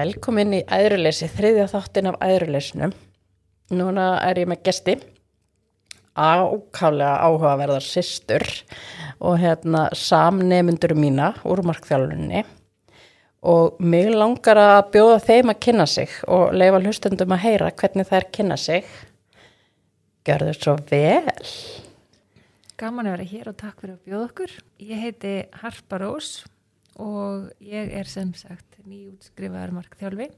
Velkomin í æðruleysi, þriðja þáttin af æðruleysnum. Núna er ég með gesti, ákálega áhugaverðar systur og hérna samnemundur mína úr markþjálfunni og mig langar að bjóða þeim að kynna sig og leifa hlustendum að heyra hvernig þær kynna sig. Gjörðu svo vel. Gaman að vera hér og takk fyrir að bjóða okkur. Ég heiti Harpa Rós og ég er sem sagt nýjútskrifaðar markþjálfi.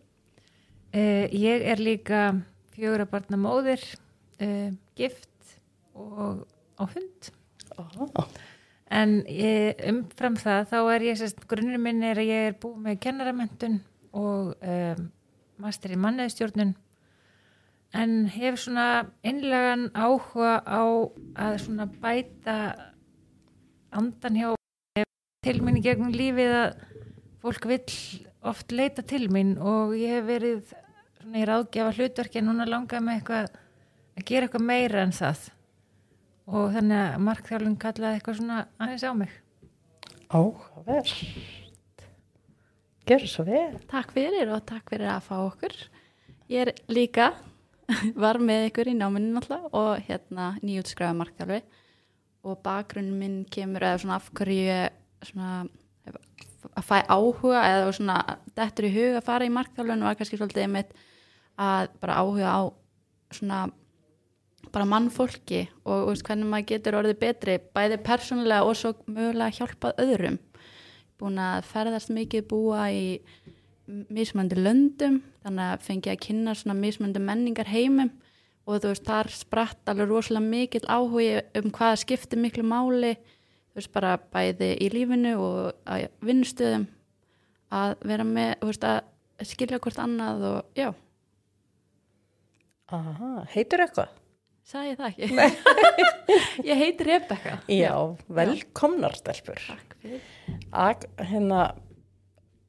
Uh, ég er líka fjögur að barna móðir, uh, gift og á hund. Oh. En ég, umfram það þá er ég sérst, grunnur minn er að ég er búið með kennaramentun og um, master í manneðstjórnun en hef svona innlegan áhuga á að svona bæta andan hjá til í gegnum lífið að fólk vill oft leita til mín og ég hef verið svona í ráðgjafa hlutverki en núna langaði með eitthvað að gera eitthvað meira en það og þannig að markþjálfun kallaði eitthvað svona aðeins á mig Áhugaverð. Gjörðu svo vel. Takk fyrir og takk fyrir að fá okkur. Ég er líka, var með ykkur í náminu náttúrulega og hérna nýjútskræða markþjálfi og bakgrunn minn kemur eða svona af hverju ég svona að fæ áhuga eða svona dettur í huga að fara í markþjálfun og var kannski svolítið einmitt að bara áhuga á svona bara mannfólki og veist, hvernig maður getur orðið betri bæði persónulega og svo mögulega hjálpað öðrum. Búin að ferðast mikið búa í mismöndi löndum þannig að fengi að kynna svona mismöndi menningar heimum og þú veist þar spratt alveg rosalega mikill áhugi um hvaða skiptir miklu máli þú veist bara bæði í lífinu og að vinnustöðum að vera með, þú veist að skilja hvort annað og já Aha, heitur eitthvað? Sæði það ekki? ég heiti Rebecca. Já, velkomnar stelpur. Takk fyrir. Ak, hérna,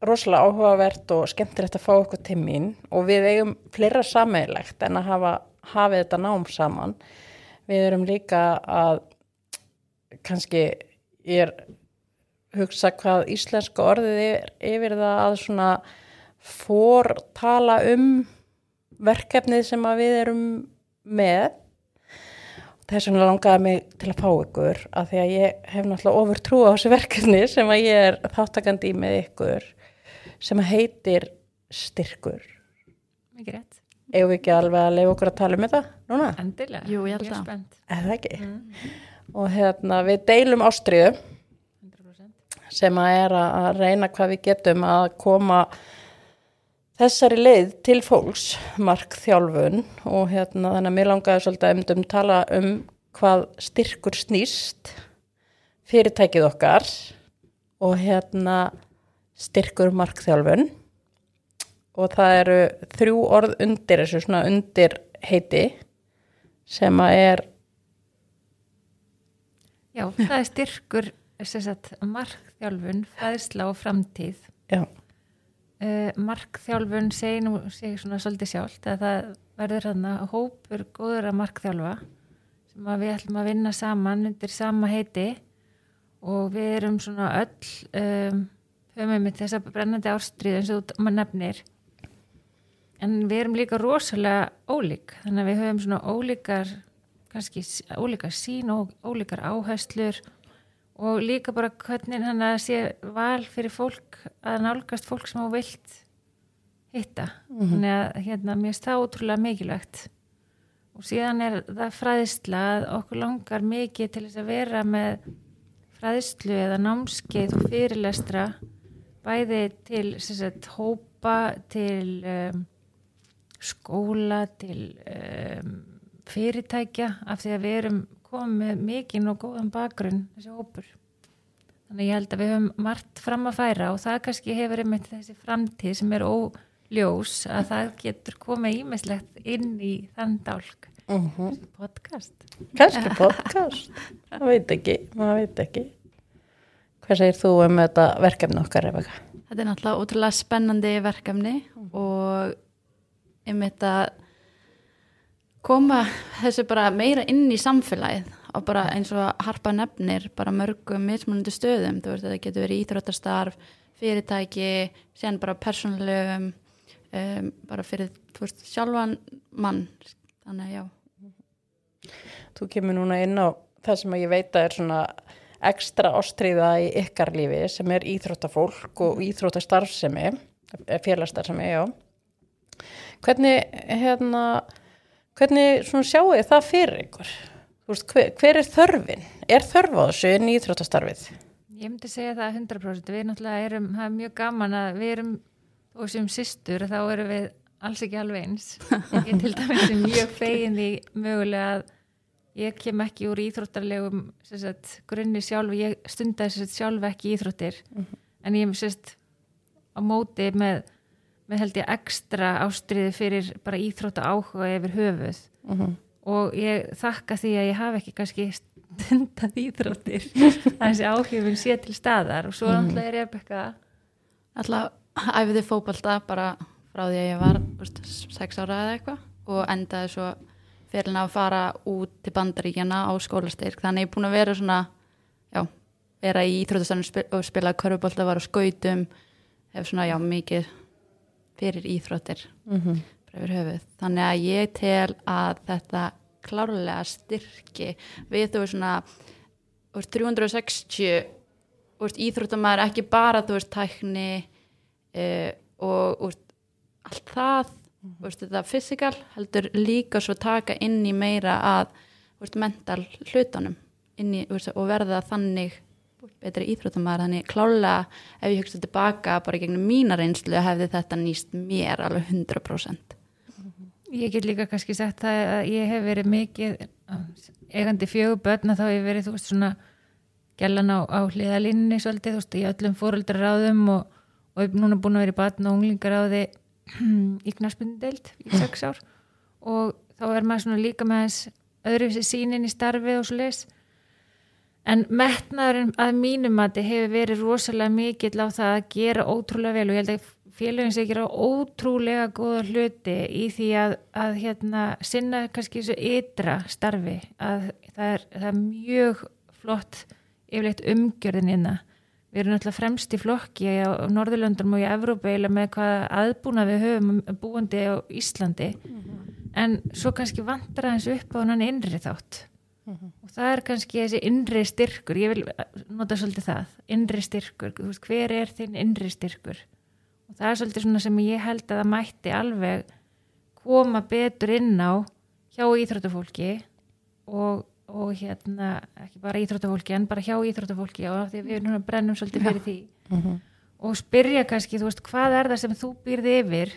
rosalega áhugavert og skemmtilegt að fá okkur til mín og við eigum fleira sameigilegt en að hafa hafið þetta nám saman. Við erum líka að kannski ég er hugsa hvað íslenska orðið er yfir það að svona fortala um verkefnið sem að við erum með þess vegna langaði mig til að fá ykkur af því að ég hef náttúrulega ofur trú á þessu verkefni sem að ég er þáttakandi í með ykkur sem að heitir styrkur Mikið rétt. Egu við ekki alveg að leiða okkur að tala um þetta núna? Endilega. Jú, ég er það. spennt. Eða ekki? Mm, Og hérna við deilum ástriðu 100%. sem að er að reyna hvað við getum að koma þessari leið til fólks, markþjálfun og hérna þannig að mér langaði svolítið að umdum tala um hvað styrkur snýst fyrirtækið okkar og hérna styrkur markþjálfun og það eru þrjú orð undir þessu svona undir heiti sem að er Já, það er styrkur markþjálfun, fæðsla og framtíð. já, Uh, markþjálfun segir nú segir svona svolítið sjálft að það verður hann að hópur góður að markþjálfa sem að við ætlum að vinna saman undir sama heiti. Og við erum svona öll um, höfum við þessa brennandi ástriðu eins og maður nefnir. En við erum líka rosalega ólík þannig að við höfum svona ólíkar kannski ólíkar sín og ólíkar áherslur og líka bara hvernig hann að sé val fyrir fólk að nálgast fólk sem á vilt hitta. Þannig að hérna, mér finnst það ótrúlega mikilvægt. Og síðan er það fræðisla að okkur langar mikið til þess að vera með fræðislu eða námskeið og fyrirlestra bæði til sagt, hópa til um, skóla til um, fyrirtækja af því að við erum komið með mikinn og góðan bakgrunn þessi hópur. Þannig ég held að við höfum margt fram að færa og það kannski hefur einmitt þessi framtíð sem er óljós að það getur komið ímislegt inn í þann dálk. Uh podcast. Kannski podcast. Maður veit ekki, maður veit ekki. Hvað segir þú um þetta verkefni okkar Rebecca? Þetta er náttúrulega ótrúlega spennandi verkefni og einmitt að koma þessu bara meira inn í samfélagið og bara eins og harpa nefnir bara mörgum mismunandi stöðum. Þú veist þetta getur verið íþróttastarf fyrirtæki, síðan bara persónulegum um, bara fyrir þú veist, sjálfan mann. Þannig að já. Þú kemur núna inn á það sem að ég veit að er svona ekstra ástriða í ykkar lífi sem er íþróttafólk og íþróttastarfsemi, félagsstarfsemi, já. Hvernig, hérna, hvernig sjáu þið það fyrir ykkur? Veist, hver, hver er þörfin? Er þörf á þessu íþróttastarfið? Ég myndi segja það 100%. Við náttúrulega erum, það er mjög gaman að við erum, og sem systur, þá erum við alls ekki alveg eins. Ég til dæmis er mjög fegin því mögulega að ég kem ekki úr íþróttarlegum sagt, grunni sjálf, ég stundar sjálf ekki íþróttir, mm -hmm. en ég er sérst á móti með, með held ég ekstra ástriði fyrir bara íþrótta áhuga yfir höfuð mm -hmm. og ég þakka því að ég hafi ekki kannski stundað íþróttir þessi áhugin sé til staðar og svo mm -hmm. alltaf er ég eitthvað Alltaf æfiði fókbalta bara frá því að ég var veist, sex ára eða eitthvað og endaði svo fyrir að fara út til bandaríkjana á skólastyrk þannig ég er búin að vera svona já, vera í íþrótastannum og spila körfubólta, var á skautum hef svona já mikið fyrir íþróttir mm -hmm. þannig að ég tel að þetta klárlega styrki við þú veist svona veist, 360 veist, íþróttamæður ekki bara þú veist tækni uh, og veist, allt það mm -hmm. veist, þetta fysikal heldur líka svo taka inn í meira að veist, mental hlutunum í, veist, og verða þannig betri íþróttamæður þannig klálega ef ég hugsa tilbaka bara gegnum mína reynslu hefði þetta nýst mér alveg 100% Ég get líka kannski sagt það að ég hef verið mikið eigandi fjögur börna þá hef verið þú veist svona gellan á, á hliðalinni svolítið þú veist í öllum fóröldaráðum og, og núna búin að vera í batn og unglingaráði í knaspundildeild í sex ár. Og þá er maður svona líka með þess öðruvísi sínin í starfi og svo leis en metnaðurinn að mínum að þetta hefur verið rosalega mikill á það að gera ótrúlega vel og ég held að félagin sé gera ótrúlega góða hluti í því að, að hérna, sinna kannski þessu ytra starfi að það er, það er mjög flott yfirleitt umgjörðin innan við erum náttúrulega fremst í flokki á Norðurlöndum og í Evrópa með hvaða aðbúna við höfum búandi á Íslandi. Mm -hmm. en svo kannski vantar aðeins upp á hann innri þátt mm -hmm. og það er kannski þessi innri styrkur ég vil nota svolítið það innri styrkur, veist, hver er þinn innri styrkur og það er svolítið svona sem ég held að það mætti alveg koma betur inn á hjá íþróttufólki og og hérna, ekki bara íþróttafólki en bara hjá íþróttafólki og því við erum brennum svolítið fyrir því mhm. -huh. og spyrja kannski, veist, hvað er það sem þú býrði yfir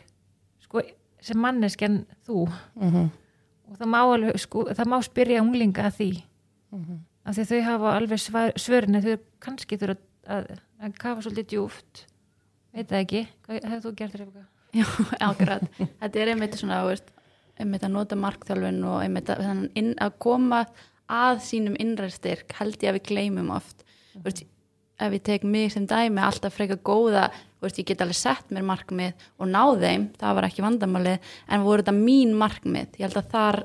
sko, sem manneskjan þú mhm. -huh. Og það má, alveg, sko, það má spyrja unglinga að því mhm. -huh. af því þau hafa alveg svörni þau kannski þurfa að, að kafa svolítið djúft veit það ekki, hefur þú gert þér eitthvað? Já, akkurat, þetta er einmitt svona, veist, einmitt að nota markþjálfun og einmitt að, að koma að sínum innræðstyrk held ég að við gleymum oft mm -hmm. veist, ef ég tek mig sem dæmi alltaf freka góða, veist, ég get alveg sett mér markmið og náð þeim það var ekki vandamálið, en voru þetta mín markmið, ég held að þar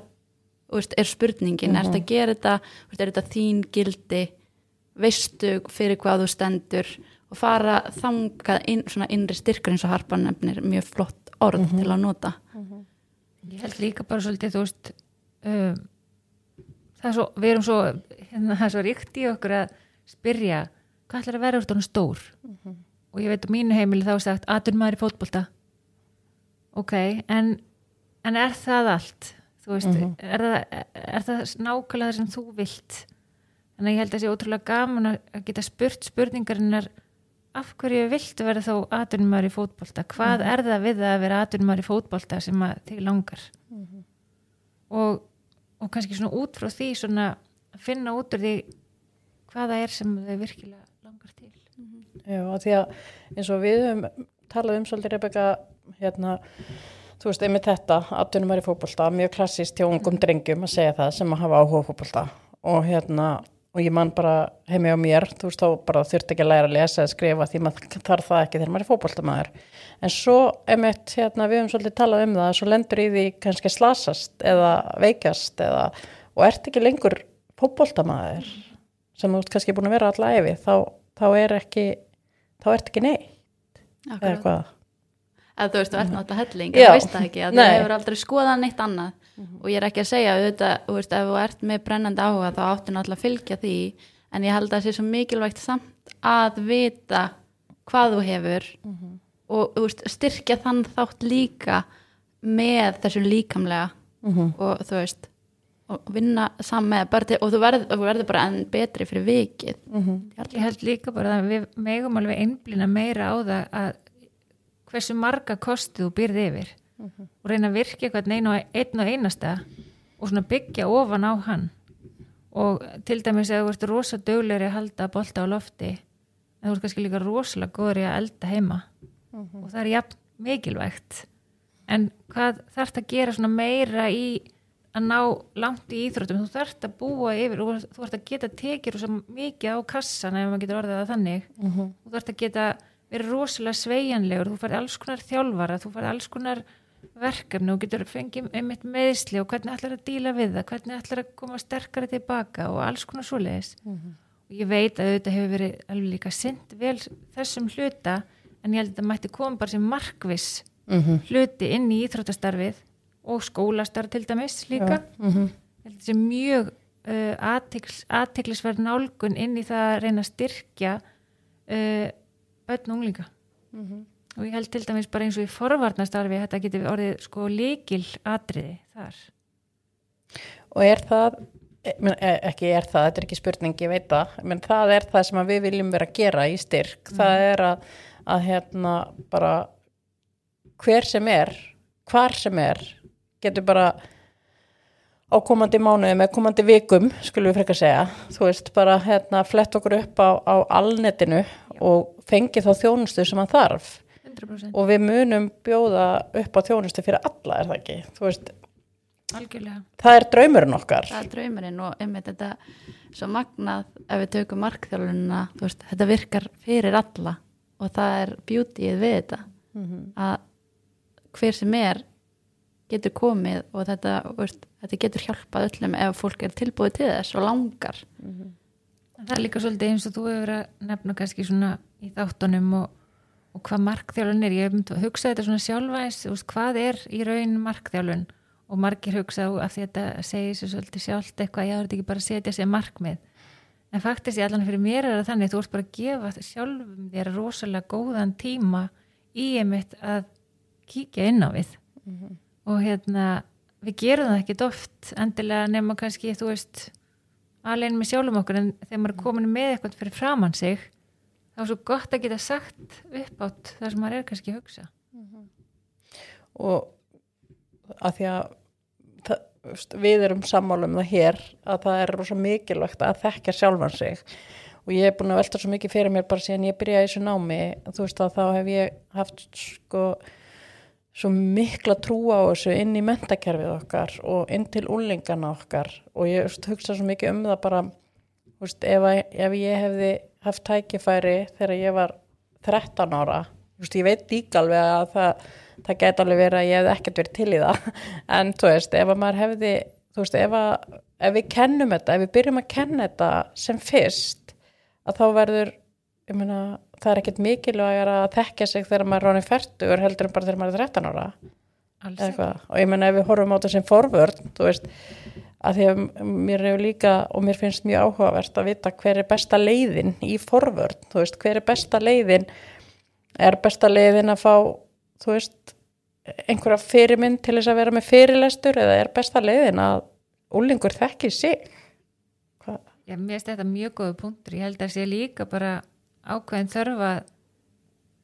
veist, er spurningin, mm -hmm. er þetta að gera þetta er þetta þín gildi? Veistu fyrir hvað þú stendur? Og fara þangað inn, svona innri styrkur eins og harpan nefnir mjög flott orð mm -hmm. til að nota. Ég held líka bara svolítið þú veist um það er svo, við erum svo hérna, það er svo ríkt í okkur að spyrja hvað ætlar að vera úr tónu stór? Mm -hmm. Og ég veit á mínu heimili þá er sagt aður maður í fótbolta ok, en, en er það allt þú veist, mm -hmm. er, það, er það nákvæmlega það sem þú vilt þannig að ég held að það sé ótrúlega gaman að geta spurt spurningarinnar af hverju viltu vera þá aður maður í fótbolta hvað mm -hmm. er það við að vera aður maður í fótbolta sem að þig langar mhm. og og kannski svona út frá því svona að finna út úr því hvaða er sem þau virkilega langar til mm -hmm. Já, því að eins og við höfum talað um svolítið Rebecca hérna, þú veist, einmitt þetta aðtunum er í fókbólta, mjög klassíst hjá ungum drengjum að segja það sem að hafa áhuga fókbólta og hérna og ég man bara heimi á mér, þú veist, þá bara þurft ekki að læra að lesa eða skrifa því maður þarf það ekki þegar maður er fókbóltamæður en svo, emitt, hérna, við höfum svolítið talað um það, svo lendur í því kannski slasast eða veikast eða, og ert ekki lengur fókbóltamæður sem þú ert kannski búin að vera allavega efi, þá, þá er ekki þá ert ekki neitt eða hvað? Eða þú veist, þú ert náttúrulega helling þú veist það ekki, að þú hefur aldrei skoðað neitt annað. Og ég er ekki að segja auðvitað, þú veist, ef þú ert með brennandi áhuga þá áttu náttúrulega að fylgja því en ég held að það sé svo mikilvægt samt að vita hvað þú hefur og þú veist, styrkja þann þátt líka með þessu líkamlega. Og þú veist og vinna saman með bara til, og þú verður, þú verður bara enn betri fyrir vikið. Ég held líka bara að við megum alveg einblina meira á það að hversu marga kosti þú byrði yfir og reyna að virka eitthvað einn og, einn og einasta og svona byggja ofan á hann. Og til dæmis að þú ert rosa döglegri að halda bolta á lofti en þú ert kannski líka rosalega góður í að elda heima. Og það er jafn mikilvægt. En hvað þarf að gera svona meira í að ná langt í íþróttum. Þú þarf að búa yfir og þú þarf að geta tekið rosa mikið á kassan ef maður getur orðið það þannig. Þú þarf að geta verið rosalega sveigjanlegur þú færði alls konar þjálfara þú færði alls konar verkefni og getur fengið einmitt meðsli og hvernig ætlar að díla við það, hvernig ætlar að koma sterkari tilbaka og alls konar svoleiðis. Og ég veit að þetta hefur verið alveg líka synd vel þessum hluta en ég held að þetta mætti koma bara sem markviss hluti inn í íþróttastarfið og skólastarf til dæmis líka. Held að þetta sé mjög uh, athyglis, athyglisverð nálgun inn í það að reyna að styrkja uh, og unglinga. Og ég held til dæmis bara eins og í forvarnastarfi þetta getur orðið sko líkil atriði þar. Og er það e- men, e- ekki er það, þetta er ekki spurning ég veit það, menn það er það sem við viljum vera að gera í styrk, það er að, að hérna bara hver sem er hvar sem er getur bara á komandi mánuðum eða komandi vikum skulum við frekar segja, þú veist bara hérna flett okkur upp á, á alnetinu og fengi þá þjónustu sem hann þarf. 100% og við munum bjóða upp á þjónustu fyrir alla er það ekki, þú veist algjörlega. það er draumurinn okkar. Það er draumurinn og einmitt þetta svo magnað ef við tökum markþjálfunina þú veist, þetta virkar fyrir alla og það er beautyið við þetta. Að hver sem er getur komið og þetta, þetta getur hjálpað öllum ef fólk er tilbúið til þess og langar En það er líka svolítið eins og þú hefur að nefna kannski svona í þáttunum og, og hvað markþjálun er. Ég hef myndið að hugsa þetta svona veist, hvað er í raun markþjálun og margir hugsa á að því að þetta segir sér svolítið sjálft eitthvað, já, þetta ekki bara að setja sér markmið. En faktist ég allan fyrir mér er það þannig, þú ert bara að gefa sjálfum þér rosalega góðan tíma í einmitt að kíkja inn á við. Og hérna, við gerum það ekkit oft endilega nema kannski, þú veist, alveg með sjálfum okkur en þegar maður er komin með eitthvað fyrir framann sig þá er svo gott að geta sagt upp átt það sem maður er kannski að hugsa. Og að því að það, við erum sammálum það hér að það er rosa mikilvægt að þekka sjálfan sig. Og ég er búin að velta svo mikið fyrir mér bara síðan ég byrjaði þessu námi. Þú veist að þá hef ég haft sko svo mikla trú á þessu inn í mentakerfið okkar og inn til úlingana okkar. Og ég veist, hugsa svo mikið um það bara veist, ef, að, ef ég hefði haft tækifæri þegar ég var 13 ára veist, ég veit líka alveg að það, það gæti alveg verið að ég hefði ekkert verið til í það. En þú veist, ef að maður hefði þú veist, ef, að, ef við kennum þetta ef við byrjum að kenna þetta sem fyrst að þá verður ég meina, það er ekkert mikilvægar að þekkja sig þegar maður er ráni færtur heldur en bara þegar maður er 13 ára. Og ég meina ef við horfum á þetta sem forvörn þú veist, að því að mér hefur líka og mér finnst mjög áhugavert að vita hver er besta leiðin í forvörn þú veist, hver er besta leiðin? Er besta leiðin að fá þú veist, einhverja fyrirmynd til þess að vera með fyrirlestur eða er besta leiðin að úlingur þekki sig? Hvað? Já, mér finnst þetta mjög góðu punktur. Ég held að sé líka bara ákveðin þörfa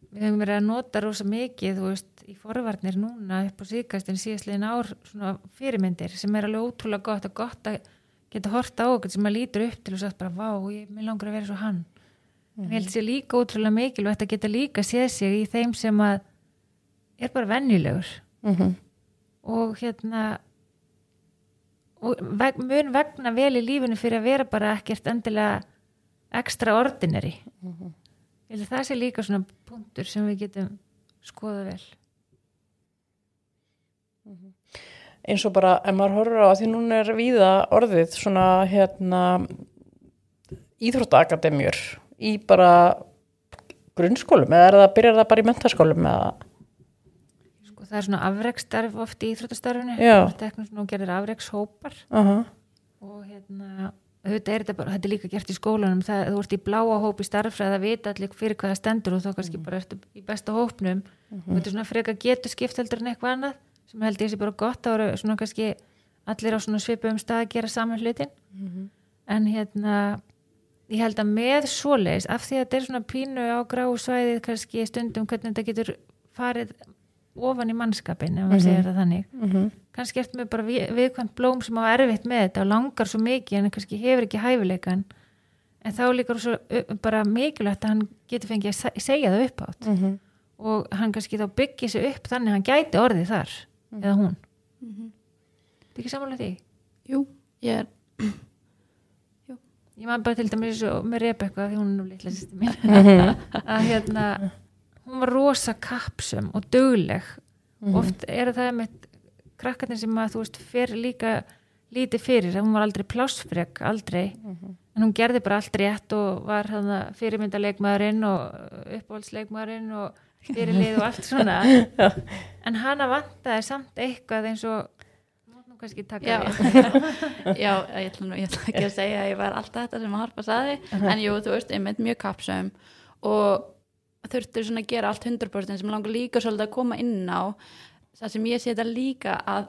við höfum verið að nota rosa mikið veist, í forvarnir núna upp á síðkastin síðastliðin ár svona fyrirmyndir sem er alveg ótrúlega gott og gott að geta horta á okkur sem maður lítur upp til og sagt bara, vá, ég mér langar að vera svo hann. En ég held sé líka ótrúlega mikilvægt að geta líka séð sig í þeim sem að er bara venjulegur. Mm og hérna og veg, mun vegna vel í lífinu fyrir að vera bara ekkert endilega extraordinary. Held að það sé líka svona punktur sem við getum skoða vel. Eins og bara, ef maður horfir á því núna er víða orðið svona hérna íþróttaakademjur í bara grunnskólum eða er það, byrjar það bara í mentaskólum eða? Og það er svona afreksstarf oft í íþróttastarfinu. Já. og gerir afrekshópar. Aha, og hérna auðvitað er þetta bara, þetta er líka gert í skólanum það, þú ert í bláa hóp í starffræði það vita allir fyrir hvað það stendur og þá kannski bara ertu í besta hópnum. Og þetta er svona frekar getur skipt heldur en eitthvað annað sem held ég sé bara gott að vera svona kannski allir á svona svipum stað að gera saman hlutin. En hérna ég held að með svoleiðis af því að þetta er svona pínu á gráu svæðið kannski stundum hvernig þetta getur farið ofan í mannskapin ef maður segir það þannig. Mhm, kannski eftir með bara við- viðkvæmt blóm sem á erfitt með þetta og langar svo mikið en kannski hefur ekki hæfileikan en þá líka svo bara mikilvægt að hann getur fengið að se- segja það upp átt mhm, og hann kannski þá byggir sig upp þannig að hann gæti orðið þar eða hún. Mhm. Þetta ekki samanlega því? Jú, ég er. Ég man bara til dæmis með Rebekka því hún er nú litla mhm, að hérna hún var rosa kapsum og dugleg. Mhm. oft er það með krakkarnir sem að þú veist fer líka lítið fyrir, hún var aldrei plássfrek aldrei, en hún gerði bara allt rétt og var hann fyrirmyndaleikmaðurinn og uppáhaldsleikmaðurinn og fyrirlið og allt svona. En hana vantaði samt eitthvað eins og kannski taka Já, já ég, ætla, nú- ég ætla ekki að segja að ég var alltaf þetta sem að Harpa saði en jú, þú veist, einmitt mjög kapsum og þurftur svona að gera allt 100% sem langar líka svolítið að koma inn á. Það sem ég sé þetta líka að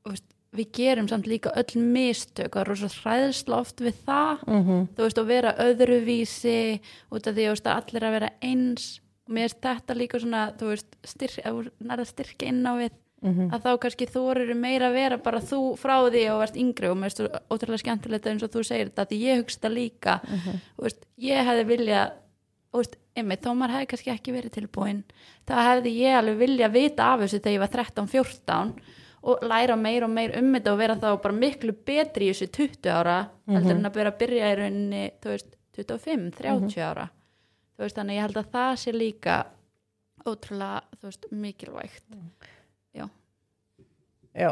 þú veist, við gerum samt líka öll mistök. Og það er rosa hræðsla oft við það. Mhm, þú veist, og vera öðruvísi út af því þú að allir að vera eins. Og mér er þetta líka svona þú veist, styrk, að þú nærða styrka inn á við mhm, að þá kannski þorir meira að vera bara þú frá því og verðst yngri. Og mér finnst þú ótrúlega skemmtilegt eins og þú segir þetta því ég hugst það líka. Og veist, ég hefði vilja veist, einmitt, þó maður hefði kannski ekki verið tilbúin þá hefði ég alveg vilja vita af þessu þegar ég var 13-14 og læra meir og meir um þetta og vera þá bara miklu betri í þessu 20 ára heldur en að vera að byrja í rauninni þú veist, 25-30 ára. Veist, þannig ég held að það sé líka ótrúlega, veist, mikilvægt. Já.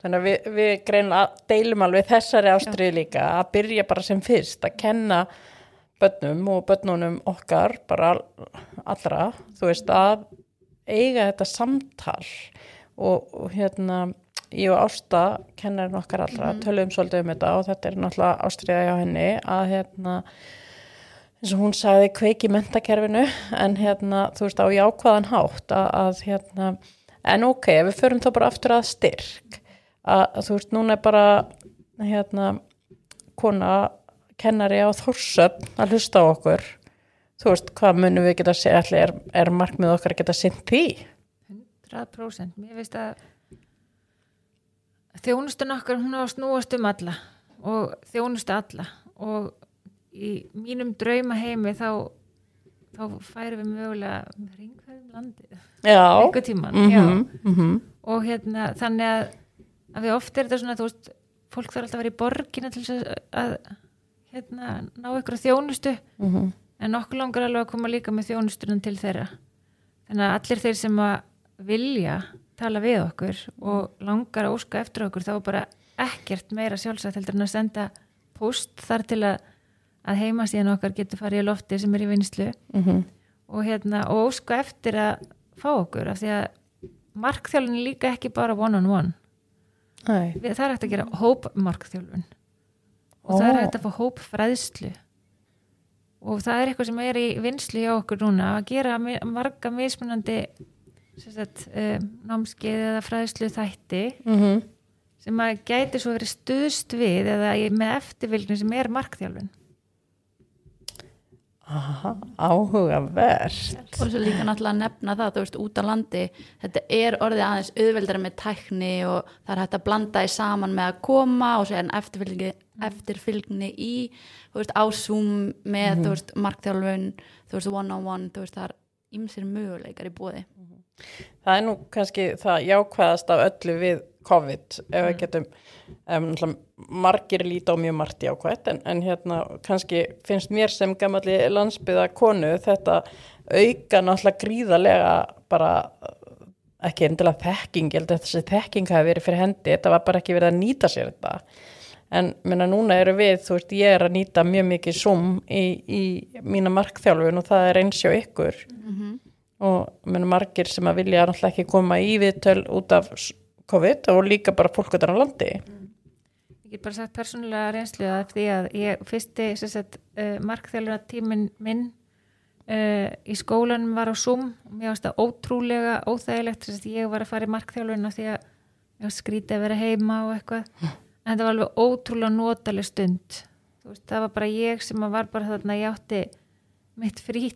Þannig að við, við deilum alveg þessari ástriði líka að byrja bara sem fyrst að kenna börnum og börnunum okkar bara allra þú veist að eiga þetta samtal. Og, og hérna ég og Ásta, kennarinn okkar allra mm töluðum svolítið um þetta og þetta er náttúrulega ástriða hjá henni að hérna eins og hún sagði kveiki mentakerfinu en hérna þú veist á jákvæðan hátt að, að hérna en ok, við förum þá bara aftur að styrk að, að þú veist núna er bara hérna kona kennari á Þórsöfn að hlusta á okkur. Þú veist hvað munum við geta að segja allir er, er markmið okkar að geta sint því? 100% mér finnst að þjónustun okkar hún á snúast um alla og þjónustu alla. Og í mínum drauma heimi þá þá færum við mögulega ringverðum landið. Einhver tíman já. mhm, mhm, og hérna þannig að, að við oft er þetta svona þú veist, fólk þarf alltaf að vera í borgina til þess að, að hérna, ná ykkur þjónustu mhm, en okkur langar alveg að koma líka með þjónustunum til þeirra. Þannig að allir þeir sem að vilja tala við okkur og langar að óska eftir okkur þá bara ekkert meira sjálfsagt heldur en að senda post þar til að, að heimasíðan okkar getur farið í lofti sem er í vinslu mhm, og, hérna, og óska eftir að fá okkur af því að markþjálfun er líka ekki bara one on one. Við- það er hægt að gera hópmarkþjálfun og það er hægt að fá hópfræðslu. Og það er eitthvað sem er í vinslu hjá okkur núna að gera marga mismunandi sem sagt, um, námskeið eða fræðslu þætti mhm, sem að gæti svo verið stuðst við eða í- með eftirfylgni sem er markþjálfun. Aha, áhugavert. Og svo líka náttúrulega að nefna það þú veist, út á landi, þetta er orðið aðeins auðveldara með tækni og það er hægt að blanda því saman með að koma og svo er en eftirfylgni, eftirfylgni í, veist, á Zoom með, þú veist, markþjálfun one on one, veist, það er ymsir möguleikar í bóði Það er nú kannski það jákvæðast af öllu við COVID ef við getum um, margir líta á mjög margt jákvætt en, en hérna kannski finnst mér sem gammalli landsbyða konu þetta auka náttúrulega gríðarlega bara ekki endilega þekking, ég held að þessi þekking hafi verið fyrir hendi, þetta var bara ekki verið að nýta sér þetta en minna núna eru við, þú veist, ég er að nýta mjög mikið Zoom í, í mína markþjálfun og það er eins hjá ykkur. Og menn margir sem að vilja náttúrulega ekki koma í viðtöl út af COVID og líka bara fólk utan á landi. Ég get bara sagt persónulega reynslu að því að ég fyrsti uh, markþjálfur tíminn minn uh, í skólanum var á Zoom. Og mér varst það ótrúlega óþægilegt þess að ég var að fara í markþjálfurinn því að ég var skrítið að vera heima og eitthvað það var alveg ótrúlega notaleg stund. Veist, það var bara ég sem var bara þarna ég átti mitt frí,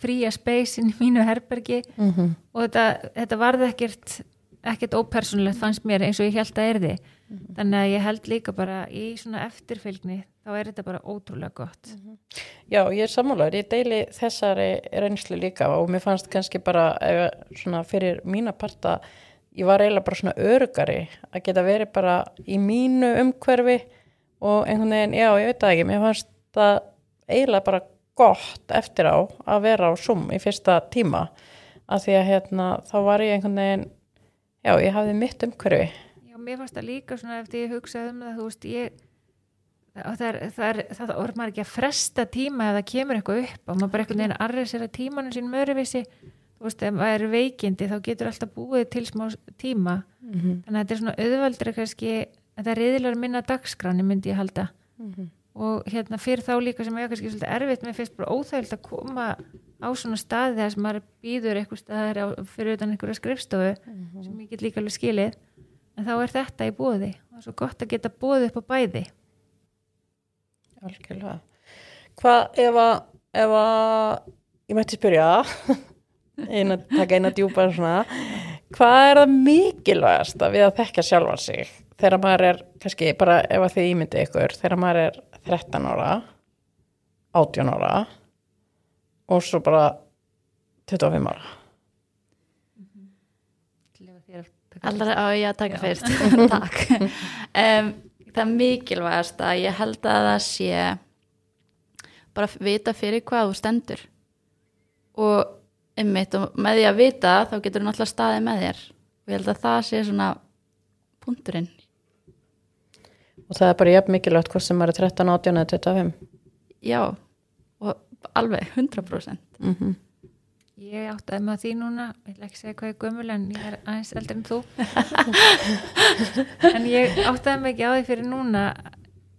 fría space inn í mínu herbergi mm -hmm. og þetta, þetta varði ekkert ekkert ópersonlegt fannst mér eins og ég held að erði þannig að ég held líka bara í svona eftirfylgni þá er þetta bara ótrúlega gott. Já, ég er sammálaður, ég deili þessari reynslu líka og mér fannst kannski bara svona fyrir mína parta ég var eiginlega bara svona örugari að geta verið bara í mínu umhverfi og einhvern veginn, já, ég veit það ekki mér fannst það eiginlega bara gott eftir á að vera á Zoom í fyrsta tíma að því að hérna, þá var ég einhvern veginn já, ég hafði mitt umhverfi. Já, mér fannst það líka svona eftir ég hugsaði um það, þú veist, ég það er, það er, það orð maður ekki að fresta tíma ef það kemur eitthvað upp og maður bara einhvern veginn arrið sér að tímanum sín möruvísi, þú veist, ef maður er veikindi þá getur alltaf búið til smá tíma. Mm -hmm. þannig að þetta er svona auðveldri kannski, þetta er reyðilega minna dagskráni myndi ég halda. Og hérna fyrir þá líka sem ég kannski svolítið erfitt, mér finnst bara óþægild að koma á svona staði þar sem maður býður eitthvað staðar á, fyrir utan einhverja skrifstofu sem ég get líka alveg skilið. En þá er þetta í bóði og það er svo gott að geta bóðið upp á bæði. Algjörlega. Hvað ef að, ef að, ég mætti spyrja, eina, taka eina djúpa svona, hvað er það mikilvægasta við að þekka sjálfan sig þegar maður er, kannski bara ef að þið ímyndi ykkur, þegar maður er 13 ára, 18 ára og svo bara 25 ára. Allra á ég að taka fyrst. Takk. Um, Það er mikilvægast að ég held að það sé bara að vita fyrir hvað þú stendur. Og einmitt og með því að vita þá getur þú náttúrulega staðið með þér. Og ég held að það sé svona punkturinn. Og það er bara jafn mikilvægt hvort sem maður er 13, 18 eða 25. Já, og alveg 100% Mm -hmm. Ég áttaði með því núna, ég ætla ekki að segja hvað ég er gömul en ég er aðeins eldri en þú. En ég áttaði mig ekki á því fyrir núna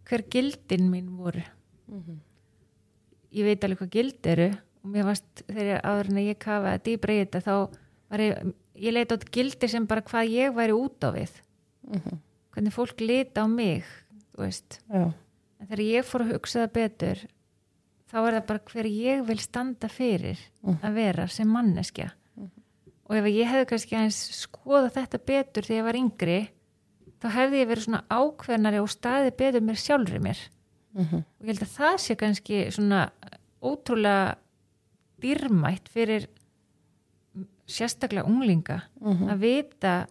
hver gildin mín voru. Ég veit alveg hvað gild eru og mér varst þegar áður en ég kafaði dýbra í þetta þá var ég, ég leita á gildi sem bara hvað ég væri út á við. Hvernig fólk lita á mig þú veist. Já, en þegar ég fór að hugsa það betur þá er það bara hver ég vil standa fyrir að vera sem manneskja. Og ef ég hefði kannski aðeins skoða þetta betur þegar ég var yngri þá hefði ég verið svona ákveðnari og staði betur mér sjálfri mér. Mhm. og ég held að það sé kannski svona ótrúlega dýrmætt fyrir sérstaklega unglinga Mhm. að vita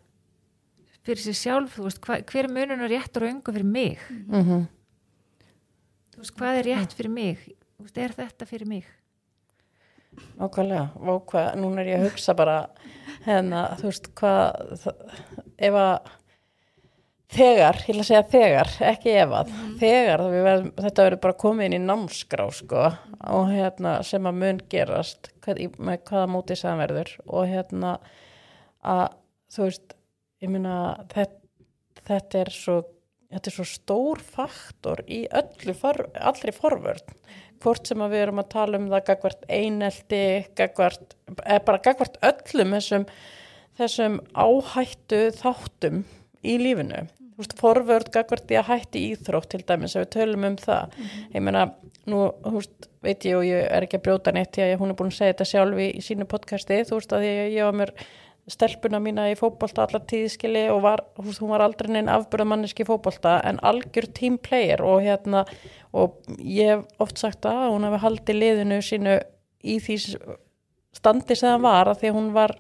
fyrir sér sjálf, þú veist, hva, hver er munun og réttur og öngu fyrir mig? Mm þú veist, hvað er rétt fyrir mig? Þú veist, er þetta fyrir mig? Nákvæmlega, og hvað, núna er ég að hugsa bara hérna, þú veist, hvað ef að þegar, ég ætla að segja þegar, ekki ef að þegar, þá við verðum, þetta verður bara komið inn í námskrá, sko og hérna, sem að mun gerast hvað, með hvaða móti samverður og hérna að, þú veist, ég meina þetta, þetta er svo þetta er svo stór faktor í öllu for, allri forvörn. Hvort sem að við erum að tala um það gagvart einelti, gagvart eða bara gagvart öllum þessum, þessum áhættu þáttum í lífinu þú veist, forvörð gagvart í að hætti íþrótt til dæmis, ef við tölum um það. Ég meina, nú, þú veist veit ég og ég er ekki að brjóta neitt því að hún er búin að segja þetta sjálf í, í sínu podcasti. Þú veist að ég, ég var mér stelpuna mína í fótbolta allar tíðskili og var, veist, hún var aldrei neinn afbyrðamanniski í fótbolta en algjör team player og hérna og ég hef oft sagt að hún hefði haldið liðinu sínu í því standi sem það var að því að hún var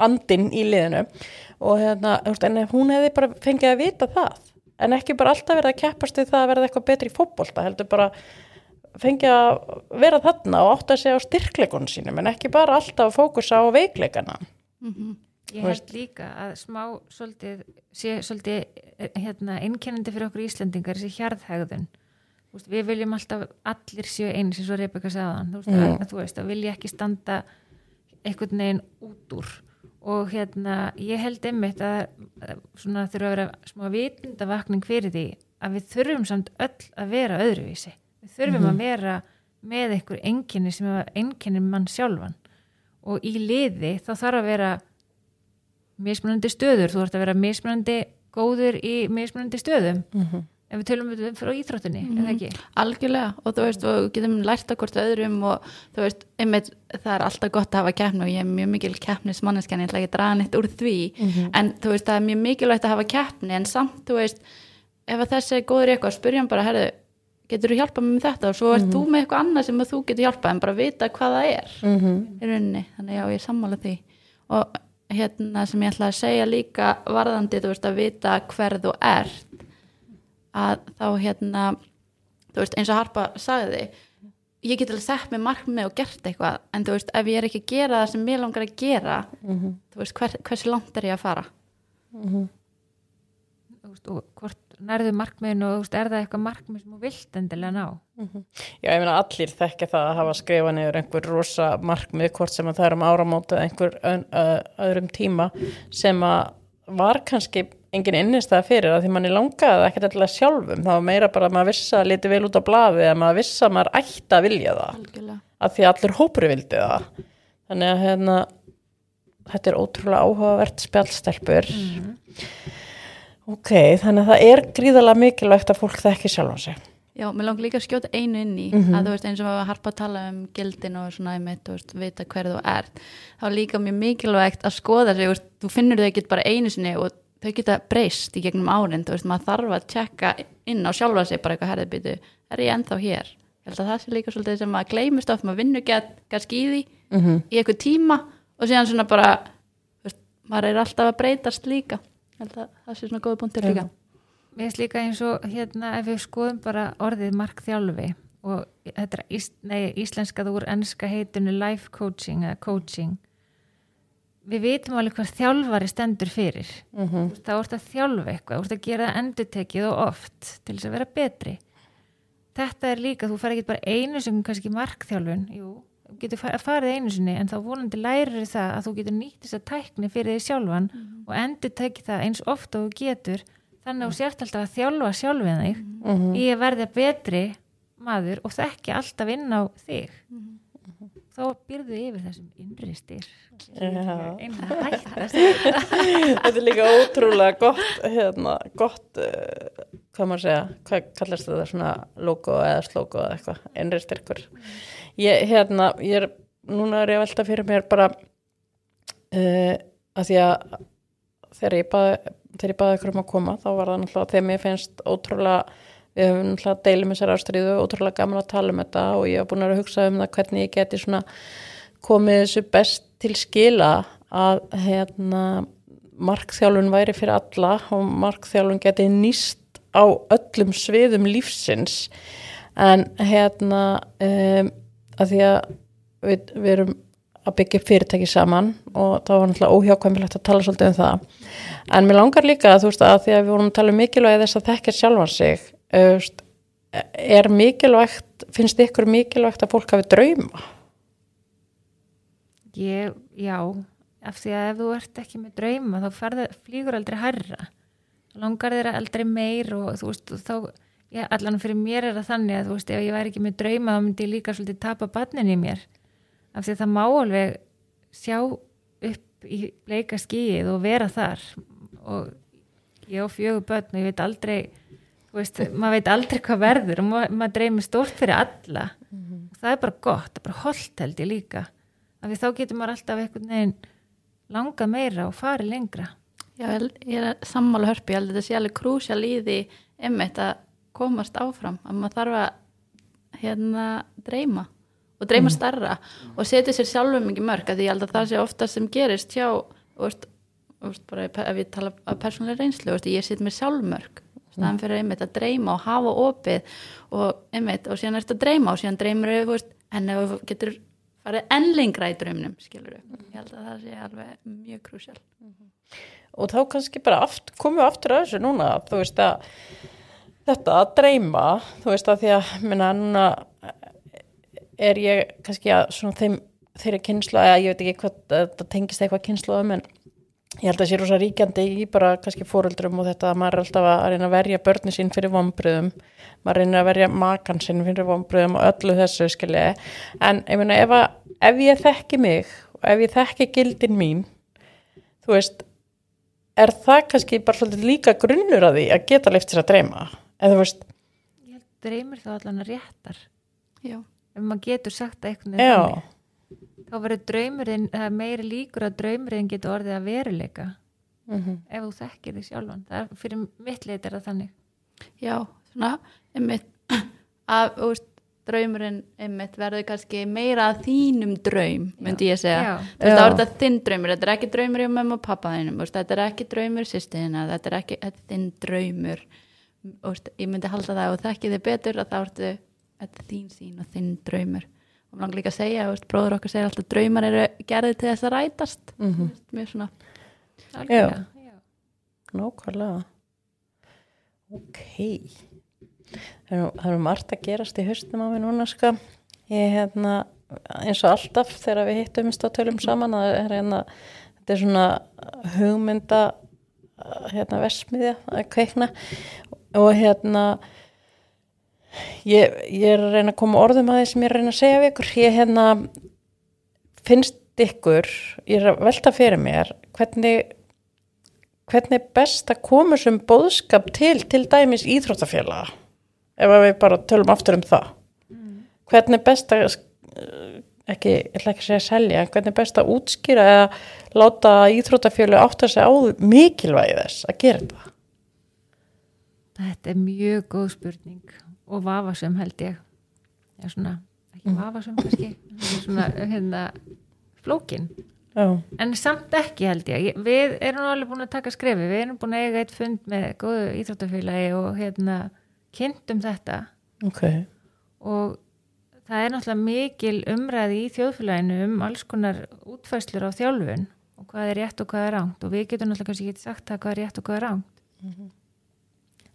andinn í liðinu og hérna, en hún hefði bara fengið að vita það en ekki bara alltaf verið að keppast við það að verða eitthvað betri í fótbolta heldur bara fengið að vera þarna og átt að segja á styrkleikun sínum en ekki bara alltaf að fókusa á veikleikana. Mm Ég held líka að smá svolítið, sé svolítið eh, hérna, einkennandi fyrir okkur Íslendingar þessi hjarðhægðun við viljum alltaf allir séu eins eins og Rebecca sagðan þú veist, Mm. að, þú veist, að vilja ekki standa einhvern veginn út úr og hérna ég held einmitt að svona þurfa að vera smá vitundavakning fyrir því að við þurfum samt öll að vera öðruvísi. Við þurfum að vera með einhver enginni sem er enginni mann sjálfan. Og í liði þá þarf að vera mismunandi stöður, þú þarf að vera mismunandi góður í mismunandi stöðum ef við tölum um frá íþróttinni, mm eða ekki? algjörlega. Og þú veist, og getum lært hvort öðrum og þú veist, einmitt það er alltaf gott að hafa keppni og ég er mjög mikil keppnismanneskjan, ég ætla ekki að draga neitt úr því. En þú veist, það er mjög mikilvægt að hafa keppni en samt, þú veist ef að þessi er góður í eitthvað, spyrja hann bara herðu, getur þú hjálpað mér með þetta? Og svo ert þú með eitthvað annað sem þú getur hjálpað en bara vita hvað það er. Í rauninni, þannig já, ég sammála því. Og hérna sem ég ætla að segja líka varðandi, þú veist, að vita hver þú ert að þá hérna þú veist, eins og Harpa sagði ég get alveg sett með markmið og gert eitthvað en þú veist, ef ég er ekki að gera það sem mér langar að gera þú veist, hver, hversu langt er ég að fara? Þú veist, og hvort nærðu markmiðinu og þú veist, er það eitthvað markmið sem þú vilt endilega ná? Já, ég meina allir þekkja það að hafa skrifað niður einhver rosa markmið hvort sem að það er um áramót eða einhver öðrum tíma sem að var kannski engin innistæða fyrir að því manni langaði ekkert alltaf sjálfum, það var meira bara að maður vissi að liti vel út á blaði að maður vissi að maður ætti að vilja það. Algjörlega. Að því allir hópur vildi það. Þannig að hérna þetta er ótrúlega áhugavert spjallstelpur. Ok, þannig að það er gríðalega mikilvægt að fólk þekki sjálfan sig. Já, mér langar líka að skjóta einu inn í Mhm. að þú veist eins og að harpa að tala um gildin og svona einmitt, þú veist, vita hver þú ert. Þá er líka mjög mikilvægt að skoða sig, þú finnur þau ekki bara einu sinni og þau geta breyst í gegnum árin, þú veist, maður þarf að tjekka inn á sjálfa sig bara eitthvað herðbyttu, er ég ennþá hér? Ég held að það sé líka svolítið sem að gleymist oft, maður vinnur get, kannski í því mm -hmm. í eitthvað tíma og síðan svona bara þú veist, maður er alltaf að breytast líka ég held að það sé svona góða punktur líka Mér finnst líka eins og hérna ef við skoðum bara orðið markþjálfi og þetta er ís, nei, íslenskað úr ennska heitinu life coaching eða coaching við vitum alveg hvað þjálfari stendur fyrir. Mhm. þá ert að þjálfa eitthvað, þú ert að gera það endurtekið og oft til þess að vera betri. Þetta er líka, þú fer ekki bara einu sem kannski markþjálfun jú, getur fa- farið einu sinni en þá vonandi lærir það að þú getur nýtt þess að tækni fyrir því sjálfan og endurtekið það eins oft og getur. Þannig að þú sért alltaf að þjálfa sjálfið þig Mhm. í að verða betri maður og þekki alltaf inn á þig þá byrðu yfir þessum innri styr Já. einhverja hættast þetta er líka ótrúlega gott hérna, gott uh, hvað maður segja, hvað kallast þetta svona logo eða slogo eða eitthvað innri styrkur. Ég, hérna, ég er, núna er ég að velta fyrir mér bara uh, að því að þegar ég baði þegar ég baði ykkur um að koma þá var það náttúrulega þegar mér finnst ótrúlega við höfum náttúrulega deilum þessar ástriðu ótrúlega gaman að tala um þetta og ég hef búin að hugsa um það hvernig ég geti svona komið þessu best til skila að hérna markþjálfun væri fyrir alla og markþjálfun geti nýst á öllum sviðum lífsins. En hérna um, að því að við, við erum að byggja fyrirtæki saman og það var náttúrulega óhjákvæmilegt að tala svolítið um það. En mér langar líka að þú veist að því að við vorum að tala um mikilvægi þess að þekkja sjálfan sig er mikilvægt finnst ykkur mikilvægt að fólk hafi drauma? Ég, já, af því að ef þú ert ekki með drauma þá ferði, flýgur aldrei hærra. Langar þeirra aldrei meir og þú veist, þá, já, allan fyrir mér er það þannig að þú veist, ef ég væri ekki með drauma þá myndi ég líka svolítið tapa barnin í mér. Af því að það má alveg sjá upp í bleika skíið og vera þar. Og ég á fjögur börn og ég veit aldrei veist, maður veit aldrei hvað verður og maður, maður dreymir stórt fyrir alla. Og það er bara gott, það er bara holdt held ég líka. Af því þá getur maður alltaf einhvern veginn langa meira og fari lengra. Já, ég er sammála hörpi, ég held að þetta sé alveg krúsjál í því einmitt að komast áfram, að maður þarf að hérna dreyma og dreyma starra og setja sér sjálfum mikið mörg, að því ég held að það sé ofta sem gerist hjá, þú veist bara ef ég tala af persónulega reynslu, veist, ég set mér sjálfmörg staðan fyrir einmitt að dreyma og hafa opið og einmitt, og síðan ertu að dreyma og síðan dreymir veist, en þú getur farið enn lengra í draumnum, skilur ég held að það sé alveg mjög krúsjál. Og þá kannski bara aft, komum við aftur að þessu núna þú veist að þetta að dreyma þú veist að því að minna núna er ég kannski að svona þeim þeirri kynslu, eða ég veit ekki hvað þetta tengist eitthvað kynsluðum en ég held að sé rosa ríkjandi í bara kannski fóreldrum og þetta að maður er alltaf að reyna að verja börni sín fyrir vombriðum maður reynir að verja makan sín fyrir vombriðum og öllu þessu skilji. En ég meina ef, að, ef ég þekki mig og ef ég þekki gildin mín þú veist er það kannski bara svolítið líka grunnur að því að geta leift sér að dreyma? Eða þú veist, ég held dreymir þá allan að réttar. Já. ef maður getur sagt það já. þannig. Þá verður draumurinn, er meiri líkur að draumurinn getur orðið að veruleika. Mm ef þú þekkir því sjálfan. Það er, fyrir mitt leit er það þannig. Já, svona, einmitt, að, veist, draumurinn, einmitt, verður kannski meira þínum draum, myndi ég segja. Þú veist, þá er þetta þinn draumur, þetta er ekki draumur hjá mömmu og pappa þínum, þetta er ekki draumur sýstiðina, þetta er ekki, þetta er þinn draumur. Veist, ég myndi halda það og þekki þið betur að þá ertu, þetta er þín sín og þinn draumur. Og mér langar líka að segja, þú veist, bróður okkar segir alltaf draumar eru gerðið til þess að rætast. mm Þú veist, Mér svona, Algjörlega, já. Nákvæmlega. Ok. Það er, er nú margt að gerast í haustum á mig núna, sko. Ég, hérna, eins og alltaf þegar við hittumst á tölum saman, það er hérna, þetta er svona hugmynda, hérna, versmiðja að kveikna og hérna, ég, ég er að reyna að koma orðum að því sem ég er að reyna að segja við ykkur. Ég, hérna, finnst ykkur, ég er að velta fyrir mér, hvernig hvernig er best að koma sem bóðskap til til dæmis íþróttafélaga ef við bara tölum aftur um það. Hvernig er best að ekki, ég ætla ekki að segja selja hvernig er best að útskýra eða láta íþróttafélag átt að segja á mikilvægi þess að gera þetta? Þetta er mjög góð spurning og vafasum held ég. Já, svona, ekki vafasum kannski, svona hérna flókin. Já, En samt ekki held ég. Við erum alveg búin að taka skrefi. Við erum búin að eiga eitt fund með góðu íþróttafélagi og hérna kynntum þetta ok og það er náttúrulega mikil umræði í þjóðfélaginu um alls konar útfæslur á þjálfun og hvað er rétt og hvað er ránt og við getum náttúrulega kannski ekki sagt það hvað er rétt og hvað er ránt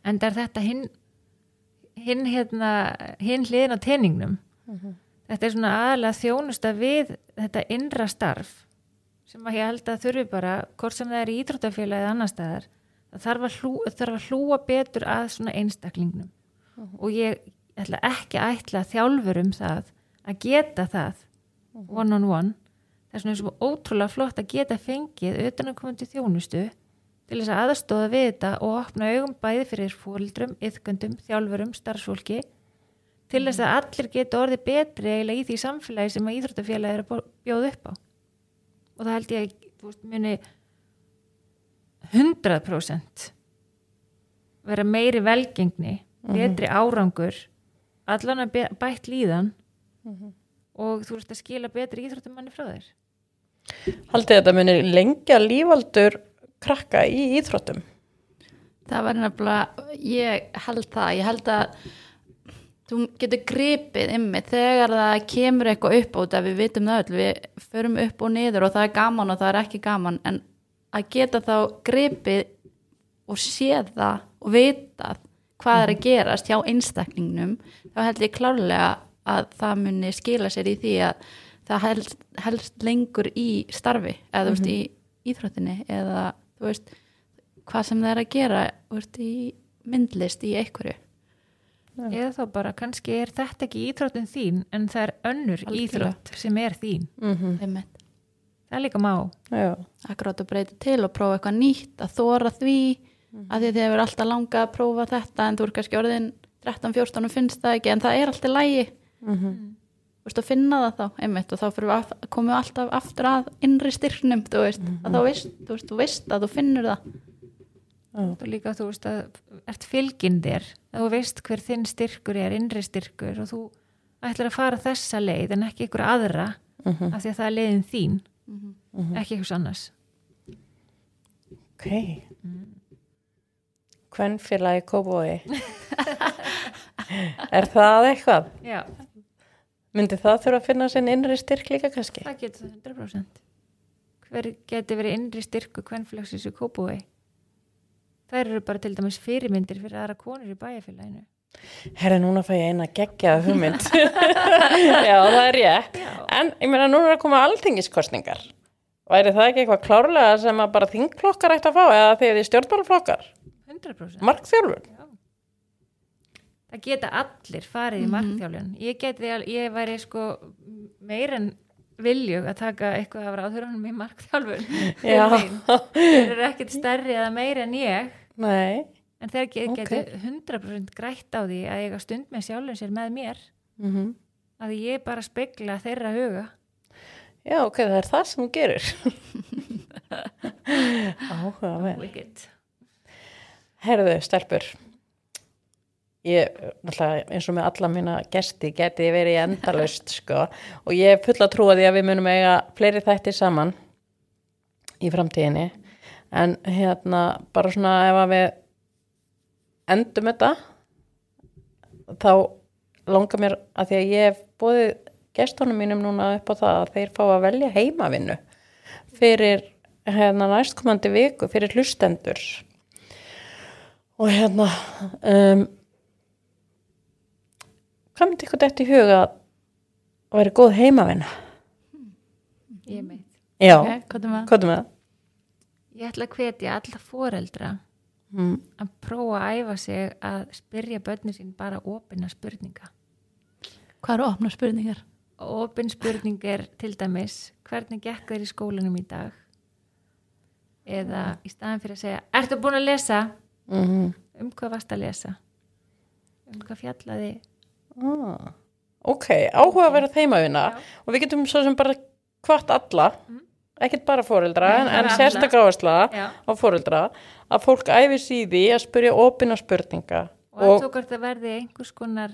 en það er þetta hinn hinn hérna hinn hliðin á teningnum. Þetta er svona aðalega þjónusta við þetta innra starf sem að ég held að þurfi bara hvort sem það er í íþróttafélagi eða annar staðar það þarf að, hlú, þarf að hlúa betur að svona einstaklingnum. Og ég ætla ekki að ætla þjálfur um það að geta það one on one. Það er svona ótrúlega flott að geta fengið utan að koma til þjónustu til þess að aðstóða við þetta og opna augum bæði fyrir fóldrum, yðgöndum, þjálfurum, starfsfólki til þess að allir geta orðið betri eiginlega í því samfélagi sem að íþróttafélagi er að bjóða upp á. Og það held ég veist, muni 100% vera meiri velgengni betri árangur allan að bætt líðan og þú veist að skila betri íþróttumanni frá þér. Haldið þetta muni lengja lífaldur krakka í íþróttum? Það var nefnilega, ég held það, ég held að þú getur gripið ymmið þegar það kemur eitthvað upp á þetta, við vitum það öll, við förum upp og niður og það er gaman og það er ekki gaman, en að geta þá gripið og séð það og vitað hvað er að gerast hjá einstakningnum, þá held ég klárlega að það muni skila sér í því að það helst, helst lengur í starfi, eða þú veist, í íþróttinni, eða þú veist, hvað sem það er að gera veist, í myndlist í einhverju. Eða þá bara kannski er þetta ekki íþróttin þín en það er önnur Algjörlega. íþrótt sem er þín. Mm -hmm. það er líka má. Já, akkurát að breyta til og prófa eitthvað nýtt að þóra því að því að þið hefur alltaf langað að prófa þetta en þú er kannski orðin 13-14 og finnst það ekki en það er alltaf lægi þú veist að finna það þá einmitt og þá fyrir við að komum við alltaf aftur að innri styrknum þú veist, að þá veist, þú veist, þú veist að þú finnur það. Og líka þú veist að ert fylginn þér að þú veist hver þinn styrkur er innri styrkur og þú ætlar að fara þessa leið en ekki ykkur aðra af því að það er leiðin þín ekki ykkur annars. Ok. Kvenfélagi Kóbói Er það eitthvað? já, Myndi það þurfa að finna sinn innri styrk líka kannski? það getur það 100% hver geti verið innri styrku kvennflöksis í Kópúi þær eru bara til dæmis fyrirmyndir fyrir aðra konur í bæjarfélaginu Herri, núna fæ ég eina geggjaða hugmynd. Já, það er rétt. En ég meina, núna er að koma alþingiskostningar. Væri það ekki eitthvað klárlega sem að bara þingflokkar ætti að fá eða þegar þið stjórnbálflokkar? 100% Markþjálfur? Það geta allir farið í markþjálfun ég geti, ég væri sko meir en viljug að taka eitthvað af ráðhörunum í markþjálfun Já. þeir eru ekkert stærri eða meir en ég Nei. en þeir geti 100% grætt á því að eiga stund með sjálfum sér með mér Mm að ég bara spegla þeirra huga Já, ok, það er það sem þú gerir. Áhuga vel. Herðu, stelpur. Ég, náttúrulega, eins og með alla mína gesti, geti ég verið í endalaust, sko. Og ég er full að trúa því að við munum eiga fleiri þættir saman í framtíðinni. En hérna, bara svona ef að við endum þetta, þá langar mér að því að ég hef bóðið gestunum mínum núna upp á það að þeir fá að velja heimavinnu fyrir hérna næstkomandi viku, fyrir hlustendur og hérna um, hvað myndi ykkur þetta í huga að væri góð heimavinna? ég meit Já, Ok, hvað er með? er með það? ég ætla að hvetja alla foreldra Mm. að prófa að æfa sig að spyrja börni sín bara opina spurninga Hvað eru opna spurningar? opin spurning er til dæmis hvernig gekk þér í skólanum í dag eða í staðan fyrir að segja ertu búin að lesa Mm um hvað varst að lesa um hvað fjallaði ah. Ok, áhuga að vera heimavinna Já. og við getum svo sem bara hvart alla Mm. ekkert bara fóreldra en, en sérstaklega áhersla á fóreldra að fólk æfi síði að spyrja opina spurninga og að hvort það verði einhvers konar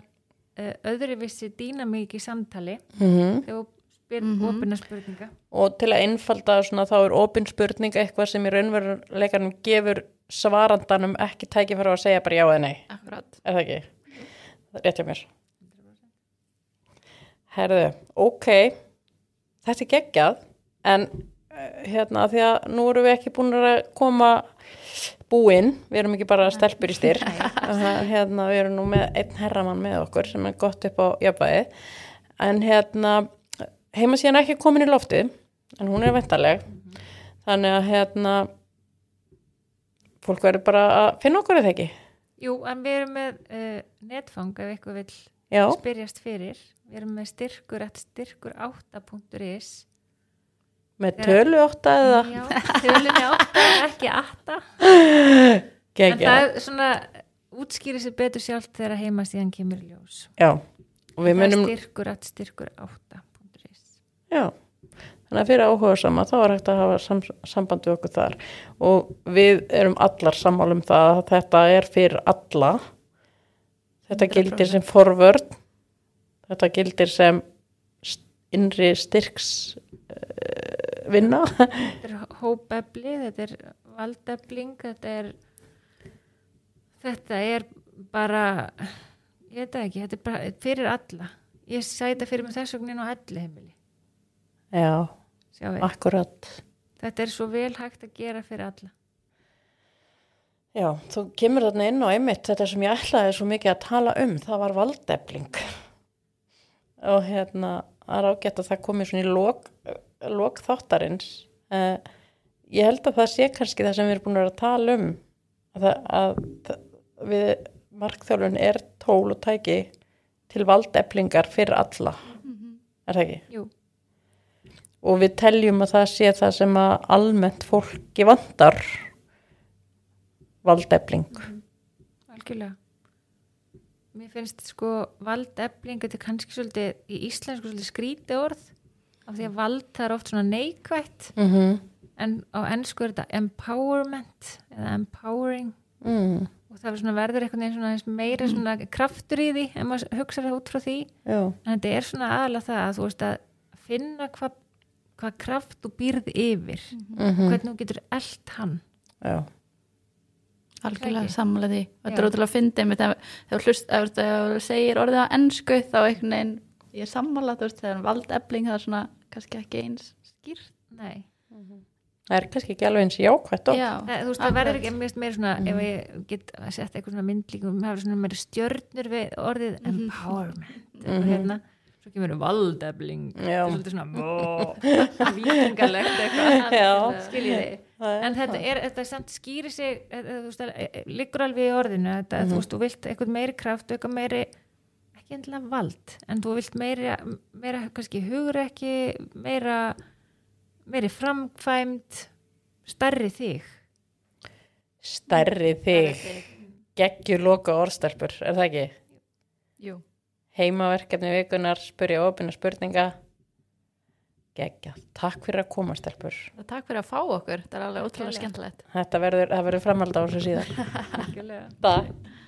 uh, öðruvissi dýnamík í samtali mm þegar þú spyr Mhm. opina spurninga og til að einfalda svona þá er opin spurning eitthvað sem í raunveruleikanum gefur svarandanum ekki tækifæra að segja bara já eða nei Akkurat. er það ekki? Er rétt hjá mér Herðu, ok þetta er geggjað en eh, hérna því að nú erum við ekki búin að koma búinn, við erum ekki bara stelpur í styr. Hérna við erum nú með einn herramann með okkur sem er gott upp á jafnvægi. En hérna heima síðan ekki komin í loftið en hún er ventarleg þannig að hérna fólk verður bara að finna okkur eða ekki? Jú, en við erum með uh, netfang ef eitthvað vil já, spyrjast fyrir við erum með styrkur styrkur 8.is með tölu ótta eða? Já, tölunni 8, ekki 8 en geggjað það er svona útskýri sér betur sjálft þegar heima síðan kemur ljós. Já, og við það munum styrkur at styrkur 8.is já, þannig að fyrir áhuga sama þá er hægt að hafa sam, samband við okkur þar. Og við erum allar sammálum það að þetta er fyrir alla. Þetta 100%. gildir sem forvörn þetta gildir sem innri styrks uh, vinna. Þetta er hópefli, þetta er valdefling, þetta er þetta er bara ég veit ekki, þetta er bara fyrir alla. Ég sæta fyrir mig þess vegna inn á elli heimili já, akkurat. Þetta er svo vel hægt að gera fyrir alla. Já, þú kemur þarna inn og einmitt þetta sem ég ætlaði svo mikið að tala um, það var valdefling og hérna að það komi svona í lok, lok þáttarins. Uh, ég held að það sé kannski það sem við erum búin að vera að tala um. Að, að það, við markþjálfun er tól og tæki til valdeflingar fyrir alla. Er það ekki? Jú, og við teljum að það sé það sem að almennt fólki vandar valdefling. Algjörlega mér finnst sko valdefling þetta er kannski svolítið í íslensku svolítið skríti orð af því að vald það er oft svona neikvætt. Mm -hmm. en á ennsku er þetta empowerment eða empowering. Mm, og það svona verður einhvern veginn svona meira svona kraftur í því ef maður hugsa það út frá því. Já, en þetta er svona aðalega það að þú veist að finna hvað hva kraft þú býrð yfir. Mm hvernig þú getur eld hann. Já, Algjörlega sammála því. Þetta er ótrúlega að fyndi ef þú segir orðið á ennsku þá einhvern veginn, ég er sammála, þú veist, þegar valdefling það er svona kannski ekki eins skýrt. nei, það er kannski ekki alveg eins jákvætt og Já, þú veist, það verður ekki mest meira svona, ef ég get að setja eitthvað svona myndlíkum, það verður svona meira stjörnur við orðið empowerment. Og hérna, svo kemur valdefling, Já. þetta er svolítið svona vikingalegt eitthvað, Er En þetta er, þetta samt skýri sig, þú veist, það liggur alveg í orðinu, þetta, þú veist, þú vilt eitthvað meiri kraft eitthvað meiri, ekki endilega vald, en þú vilt meira, meira kannski hugrekki, meira, meiri framkvæmt, stærri þig. stærri þig. geggjur loka orðstelpur, er það ekki? Jú, Heimaverkefni vikunar, spurja opina spurninga geggja, takk fyrir að koma stelpur. Og takk fyrir að fá okkur, þetta er alveg ótrúlega skemmtilegt. Þetta verður, það verður framhald á þessu síðan. Takk